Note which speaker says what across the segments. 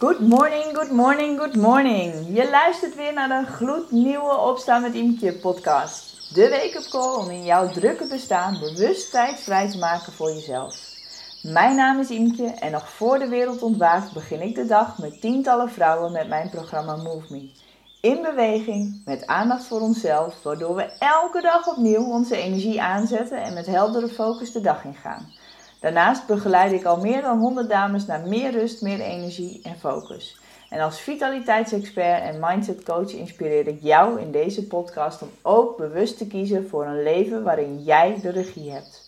Speaker 1: Good morning, good morning, good morning. Je luistert weer naar de gloednieuwe Opstaan met Imke podcast. De wake-up call om in jouw drukke bestaan bewust tijd vrij te maken voor jezelf. Mijn naam is Imke en nog voor de wereld ontwaakt begin ik de dag met tientallen vrouwen met mijn programma Move Me. In beweging, met aandacht voor onszelf, waardoor we elke dag opnieuw onze energie aanzetten en met heldere focus de dag ingaan. Daarnaast begeleid ik al meer dan 100 dames naar meer rust, meer energie en focus. En als vitaliteitsexpert en mindset coach inspireer ik jou in deze podcast om ook bewust te kiezen voor een leven waarin jij de regie hebt.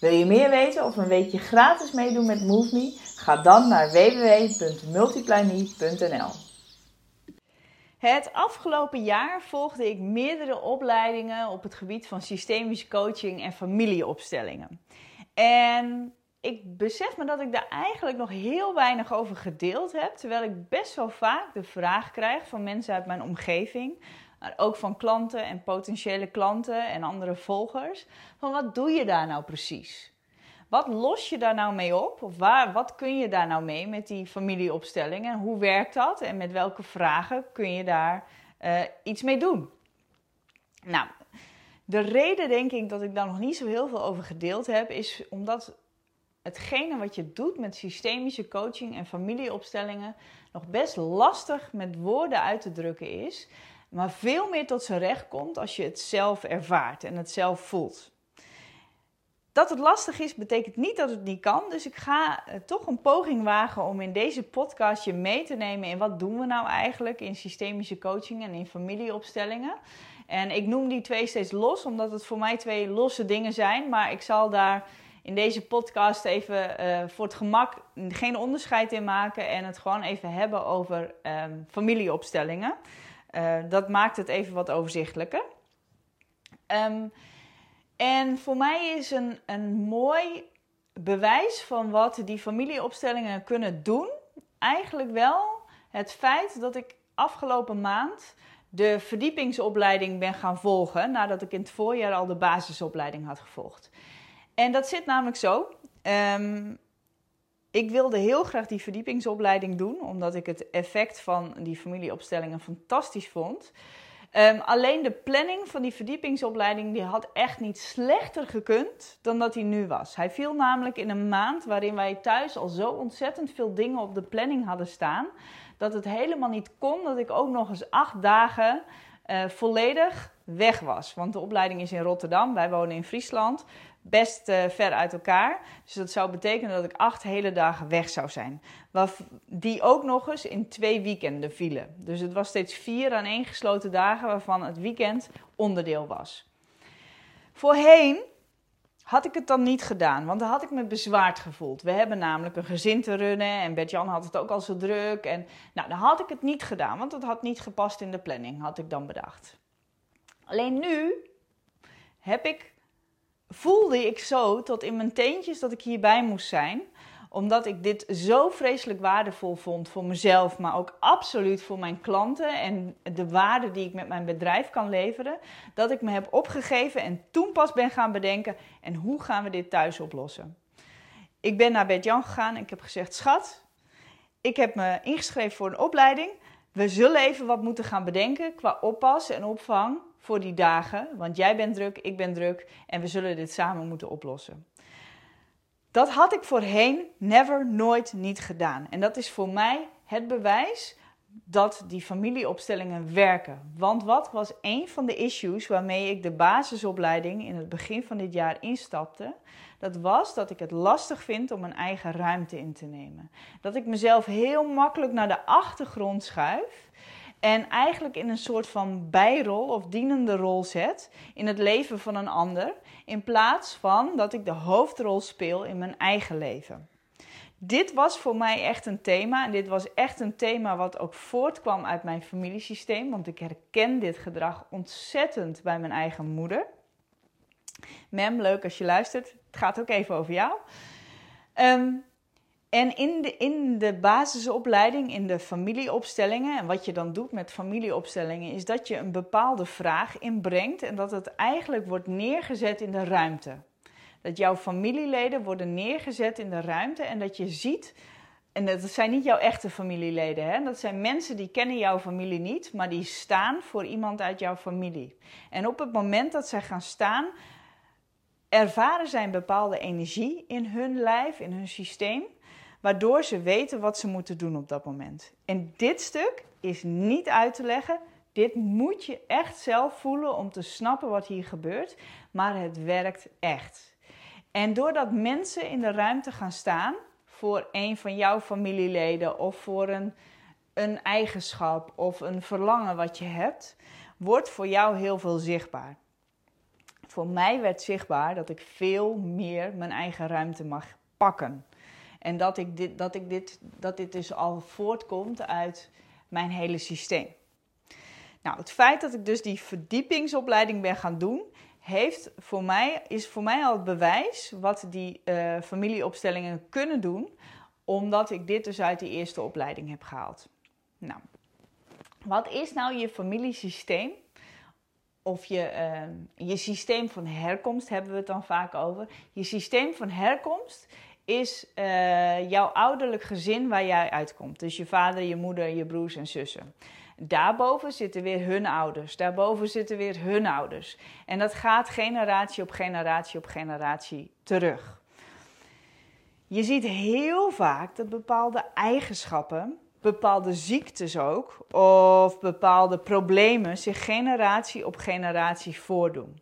Speaker 1: Wil je meer weten of een weekje gratis meedoen met MoveMe? Ga dan naar www.multiplyme.nl. Het afgelopen jaar volgde ik meerdere opleidingen op het gebied van systemische coaching en familieopstellingen. En ik besef me dat ik daar eigenlijk nog heel weinig over gedeeld heb. Terwijl ik best wel vaak de vraag krijg van mensen uit mijn omgeving. Maar ook van klanten en potentiële klanten en andere volgers. Van wat doe je daar nou precies? Wat los je daar nou mee op? Of waar, wat kun je daar nou mee met die familieopstelling? En hoe werkt dat? En met welke vragen kun je daar uh, iets mee doen? Nou, de reden denk ik dat ik daar nog niet zo heel veel over gedeeld heb, is omdat hetgene wat je doet met systemische coaching en familieopstellingen nog best lastig met woorden uit te drukken is, maar veel meer tot zijn recht komt als je het zelf ervaart en het zelf voelt. Dat het lastig is, betekent niet dat het niet kan. Dus ik ga eh, toch een poging wagen om in deze podcast je mee te nemen in wat doen we nou eigenlijk in systemische coaching en in familieopstellingen. En ik noem die twee steeds los, omdat het voor mij twee losse dingen zijn. Maar ik zal daar in deze podcast even uh, voor het gemak geen onderscheid in maken en het gewoon even hebben over um, familieopstellingen. Uh, dat maakt het even wat overzichtelijker. Um, en voor mij is een, een mooi bewijs van wat die familieopstellingen kunnen doen, eigenlijk wel het feit dat ik afgelopen maand de verdiepingsopleiding ben gaan volgen nadat ik in het voorjaar al de basisopleiding had gevolgd. En dat zit namelijk zo. Um, ik wilde heel graag die verdiepingsopleiding doen, omdat ik het effect van die familieopstellingen fantastisch vond. Um, alleen de planning van die verdiepingsopleiding die had echt niet slechter gekund dan dat hij nu was. Hij viel namelijk in een maand waarin wij thuis al zo ontzettend veel dingen op de planning hadden staan. Dat het helemaal niet kon dat ik ook nog eens acht dagen uh, volledig weg was. Want de opleiding is in Rotterdam, wij wonen in Friesland best uh, ver uit elkaar. Dus dat zou betekenen dat ik acht hele dagen weg zou zijn. Die ook nog eens in twee weekenden vielen. Dus het was steeds vier aan één gesloten dagen waarvan het weekend onderdeel was. Voorheen had ik het dan niet gedaan, want dan had ik me bezwaard gevoeld. We hebben namelijk een gezin te runnen en Bert-Jan had het ook al zo druk. En nou, dan had ik het niet gedaan, want het had niet gepast in de planning, had ik dan bedacht. Alleen nu heb ik voelde ik zo tot in mijn teentjes dat ik hierbij moest zijn. Omdat ik dit zo vreselijk waardevol vond voor mezelf, maar ook absoluut voor mijn klanten en de waarde die ik met mijn bedrijf kan leveren. Dat ik me heb opgegeven en toen pas ben gaan bedenken: en hoe gaan we dit thuis oplossen? Ik ben naar Bert-Jan gegaan en ik heb gezegd: Schat, ik heb me ingeschreven voor een opleiding. We zullen even wat moeten gaan bedenken qua oppas en opvang voor die dagen. Want jij bent druk, ik ben druk en we zullen dit samen moeten oplossen. Dat had ik voorheen never, nooit niet gedaan. En dat is voor mij het bewijs dat die familieopstellingen werken. Want wat was een van de issues waarmee ik de basisopleiding in het begin van dit jaar instapte? Dat was dat ik het lastig vind om mijn eigen ruimte in te nemen. Dat ik mezelf heel makkelijk naar de achtergrond schuif en eigenlijk in een soort van bijrol of dienende rol zet in het leven van een ander, in plaats van dat ik de hoofdrol speel in mijn eigen leven. Dit was voor mij echt een thema en dit was echt een thema wat ook voortkwam uit mijn familiesysteem, want ik herken dit gedrag ontzettend bij mijn eigen moeder. Mem, leuk als je luistert. Het gaat ook even over jou. Um, en in de, in de basisopleiding, in de familieopstellingen, en wat je dan doet met familieopstellingen, is dat je een bepaalde vraag inbrengt en dat het eigenlijk wordt neergezet in de ruimte. Dat jouw familieleden worden neergezet in de ruimte en dat je ziet en dat zijn niet jouw echte familieleden. Hè? Dat zijn mensen die kennen jouw familie niet, maar die staan voor iemand uit jouw familie. En op het moment dat zij gaan staan, ervaren zij een bepaalde energie in hun lijf, in hun systeem, waardoor ze weten wat ze moeten doen op dat moment. En dit stuk is niet uit te leggen. Dit moet je echt zelf voelen om te snappen wat hier gebeurt, maar het werkt echt. En doordat mensen in de ruimte gaan staan voor een van jouw familieleden of voor een, een eigenschap of een verlangen wat je hebt, wordt voor jou heel veel zichtbaar. Voor mij werd zichtbaar dat ik veel meer mijn eigen ruimte mag pakken. En dat, ik dit, dat, ik dit, dat dit dus al voortkomt uit mijn hele systeem. Nou, het feit dat ik dus die verdiepingsopleiding ben gaan doen, heeft voor mij, is voor mij al het bewijs wat die uh, familieopstellingen kunnen doen, omdat ik dit dus uit die eerste opleiding heb gehaald. Nou, wat is nou je familiesysteem? Of je, uh, je systeem van herkomst hebben we het dan vaak over. Je systeem van herkomst is uh, jouw ouderlijk gezin waar jij uitkomt. Dus je vader, je moeder, je broers en zussen. Daarboven zitten weer hun ouders. Daarboven zitten weer hun ouders. En dat gaat generatie op generatie op generatie terug. Je ziet heel vaak dat bepaalde eigenschappen, bepaalde ziektes ook, of bepaalde problemen zich generatie op generatie voordoen.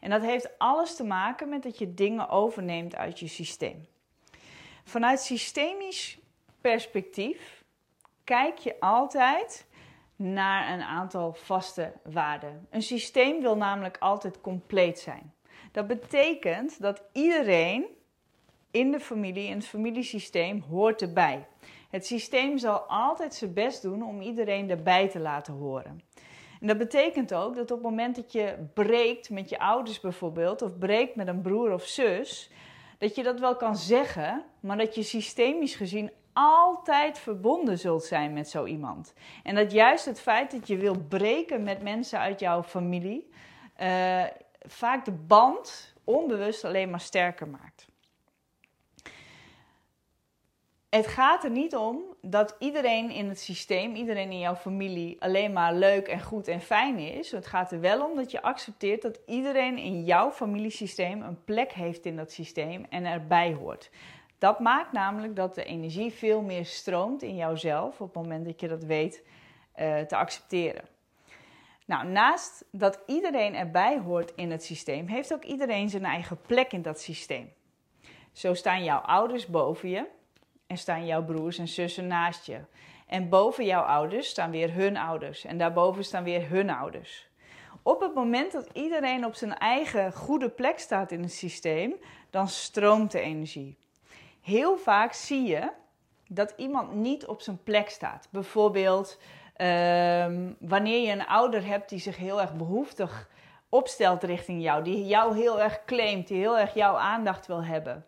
Speaker 1: En dat heeft alles te maken met dat je dingen overneemt uit je systeem. Vanuit systemisch perspectief kijk je altijd naar een aantal vaste waarden. Een systeem wil namelijk altijd compleet zijn. Dat betekent dat iedereen in de familie, in het familiesysteem, hoort erbij. Het systeem zal altijd zijn best doen om iedereen erbij te laten horen. En dat betekent ook dat op het moment dat je breekt met je ouders bijvoorbeeld, of breekt met een broer of zus, dat je dat wel kan zeggen, maar dat je systemisch gezien altijd verbonden zult zijn met zo iemand. En dat juist het feit dat je wil breken met mensen uit jouw familie, uh, vaak de band onbewust alleen maar sterker maakt. Het gaat er niet om dat iedereen in het systeem, iedereen in jouw familie alleen maar leuk en goed en fijn is. Het gaat er wel om dat je accepteert dat iedereen in jouw familiesysteem een plek heeft in dat systeem en erbij hoort. Dat maakt namelijk dat de energie veel meer stroomt in jouzelf op het moment dat je dat weet uh, te accepteren. Nou, naast dat iedereen erbij hoort in het systeem, heeft ook iedereen zijn eigen plek in dat systeem. Zo staan jouw ouders boven je en staan jouw broers en zussen naast je. En boven jouw ouders staan weer hun ouders en daarboven staan weer hun ouders. Op het moment dat iedereen op zijn eigen goede plek staat in het systeem, dan stroomt de energie heel vaak zie je dat iemand niet op zijn plek staat. Bijvoorbeeld ehm, wanneer je een ouder hebt die zich heel erg behoeftig opstelt richting jou, die jou heel erg claimt, die heel erg jouw aandacht wil hebben.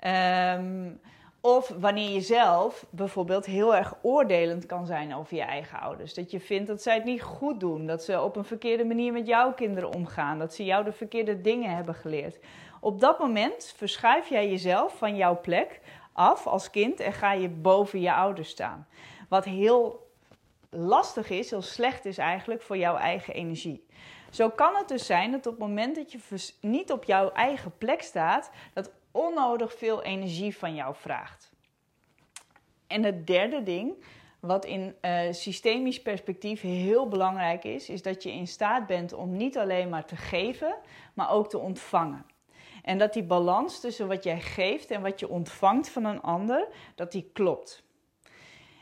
Speaker 1: Ehm, of wanneer je zelf bijvoorbeeld heel erg oordelend kan zijn over je eigen ouders. Dat je vindt dat zij het niet goed doen. Dat ze op een verkeerde manier met jouw kinderen omgaan. Dat ze jou de verkeerde dingen hebben geleerd. Op dat moment verschuif jij jezelf van jouw plek af als kind en ga je boven je ouders staan. Wat heel lastig is, heel slecht is eigenlijk voor jouw eigen energie. Zo kan het dus zijn dat op het moment dat je niet op jouw eigen plek staat, dat onnodig veel energie van jou vraagt. En het derde ding, wat in uh, systemisch perspectief heel belangrijk is, is dat je in staat bent om niet alleen maar te geven, maar ook te ontvangen. En dat die balans tussen wat jij geeft en wat je ontvangt van een ander, dat die klopt.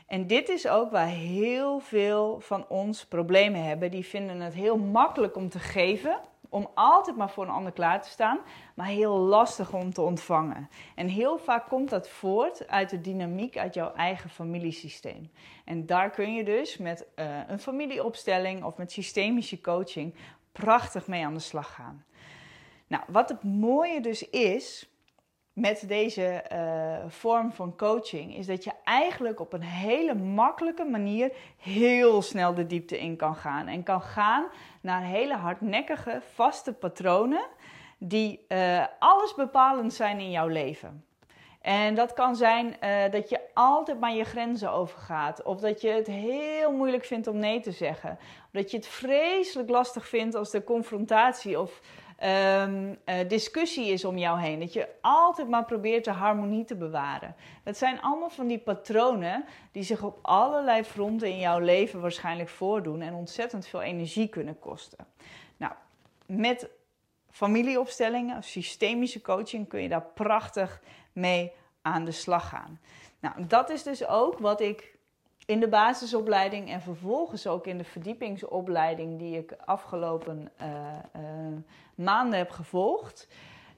Speaker 1: En dit is ook waar heel veel van ons problemen hebben. Die vinden het heel makkelijk om te geven, om altijd maar voor een ander klaar te staan, maar heel lastig om te ontvangen. En heel vaak komt dat voort uit de dynamiek uit jouw eigen familiesysteem. En daar kun je dus met uh, een familieopstelling of met systemische coaching prachtig mee aan de slag gaan. Nou, wat het mooie dus is met deze uh, vorm van coaching, is dat je eigenlijk op een hele makkelijke manier heel snel de diepte in kan gaan. En kan gaan naar hele hardnekkige, vaste patronen die uh, alles bepalend zijn in jouw leven. En dat kan zijn eh, dat je altijd maar je grenzen overgaat. Of dat je het heel moeilijk vindt om nee te zeggen. Of dat je het vreselijk lastig vindt als er confrontatie of um, discussie is om jou heen. Dat je altijd maar probeert de harmonie te bewaren. Dat zijn allemaal van die patronen die zich op allerlei fronten in jouw leven waarschijnlijk voordoen en ontzettend veel energie kunnen kosten. Nou, met familieopstellingen systemische coaching kun je daar prachtig mee aan de slag gaan. Nou, dat is dus ook wat ik in de basisopleiding en vervolgens ook in de verdiepingsopleiding die ik afgelopen uh, uh, maanden heb gevolgd,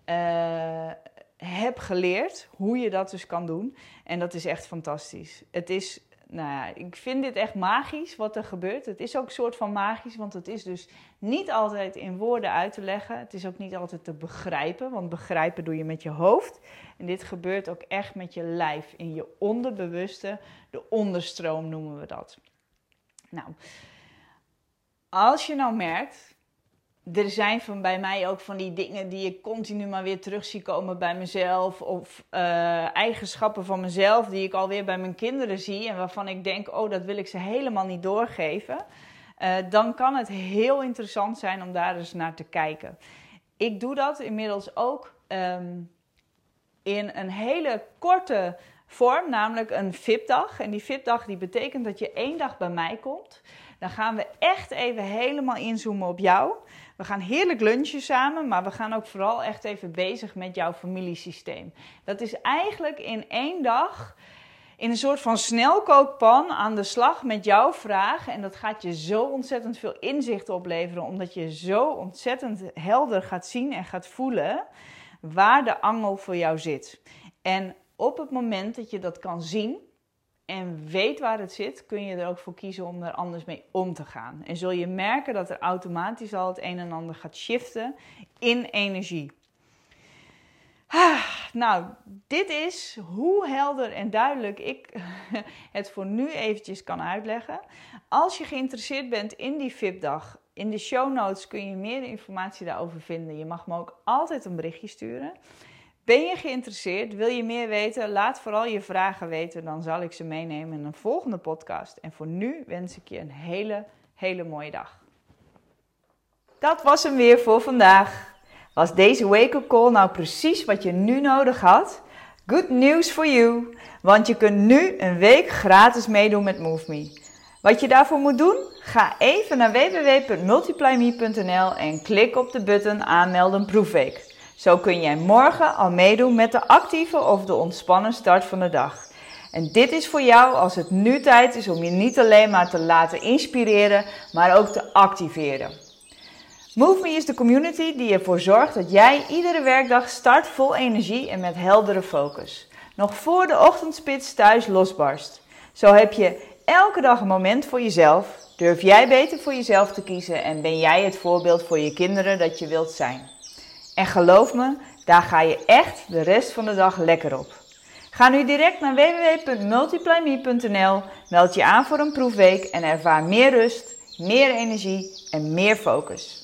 Speaker 1: uh, heb geleerd hoe je dat dus kan doen. En dat is echt fantastisch. Het is nou ja, ik vind dit echt magisch wat er gebeurt. Het is ook een soort van magisch, want het is dus niet altijd in woorden uit te leggen. Het is ook niet altijd te begrijpen, want begrijpen doe je met je hoofd. En dit gebeurt ook echt met je lijf, in je onderbewuste, de onderstroom noemen we dat. Nou, als je nou merkt er zijn van bij mij ook van die dingen die ik continu maar weer terug zie komen bij mezelf. Of uh, eigenschappen van mezelf die ik alweer bij mijn kinderen zie. En waarvan ik denk, oh, dat wil ik ze helemaal niet doorgeven. Uh, dan kan het heel interessant zijn om daar eens naar te kijken. Ik doe dat inmiddels ook um, in een hele korte vorm, namelijk een VIP-dag. En die VIP-dag die betekent dat je één dag bij mij komt. Dan gaan we echt even helemaal inzoomen op jou. We gaan heerlijk lunchen samen, maar we gaan ook vooral echt even bezig met jouw familiesysteem. Dat is eigenlijk in één dag in een soort van snelkookpan aan de slag met jouw vraag. En dat gaat je zo ontzettend veel inzicht opleveren, omdat je zo ontzettend helder gaat zien en gaat voelen waar de angel voor jou zit. En op het moment dat je dat kan zien, en weet waar het zit, kun je er ook voor kiezen om er anders mee om te gaan. En zul je merken dat er automatisch al het een en ander gaat shiften in energie. Ah, nou, dit is hoe helder en duidelijk ik het voor nu eventjes kan uitleggen. Als je geïnteresseerd bent in die VIP-dag, in de show notes kun je meer informatie daarover vinden. Je mag me ook altijd een berichtje sturen. Ben je geïnteresseerd? Wil je meer weten? Laat vooral je vragen weten. Dan zal ik ze meenemen in een volgende podcast. En voor nu wens ik je een hele, hele mooie dag. Dat was hem weer voor vandaag. Was deze wake-up call nou precies wat je nu nodig had? Good news for you, want je kunt nu een week gratis meedoen met MoveMe. Wat je daarvoor moet doen? Ga even naar www.multiplyme.nl en klik op de button aanmelden proefweek. Zo kun jij morgen al meedoen met de actieve of de ontspannen start van de dag. En dit is voor jou als het nu tijd is om je niet alleen maar te laten inspireren, maar ook te activeren. Move Me is de community die ervoor zorgt dat jij iedere werkdag start vol energie en met heldere focus. Nog voor de ochtendspits thuis losbarst. Zo heb je elke dag een moment voor jezelf. Durf jij beter voor jezelf te kiezen en ben jij het voorbeeld voor je kinderen dat je wilt zijn. En geloof me, daar ga je echt de rest van de dag lekker op. Ga nu direct naar www.multiplyme.nl, meld je aan voor een proefweek en ervaar meer rust, meer energie en meer focus.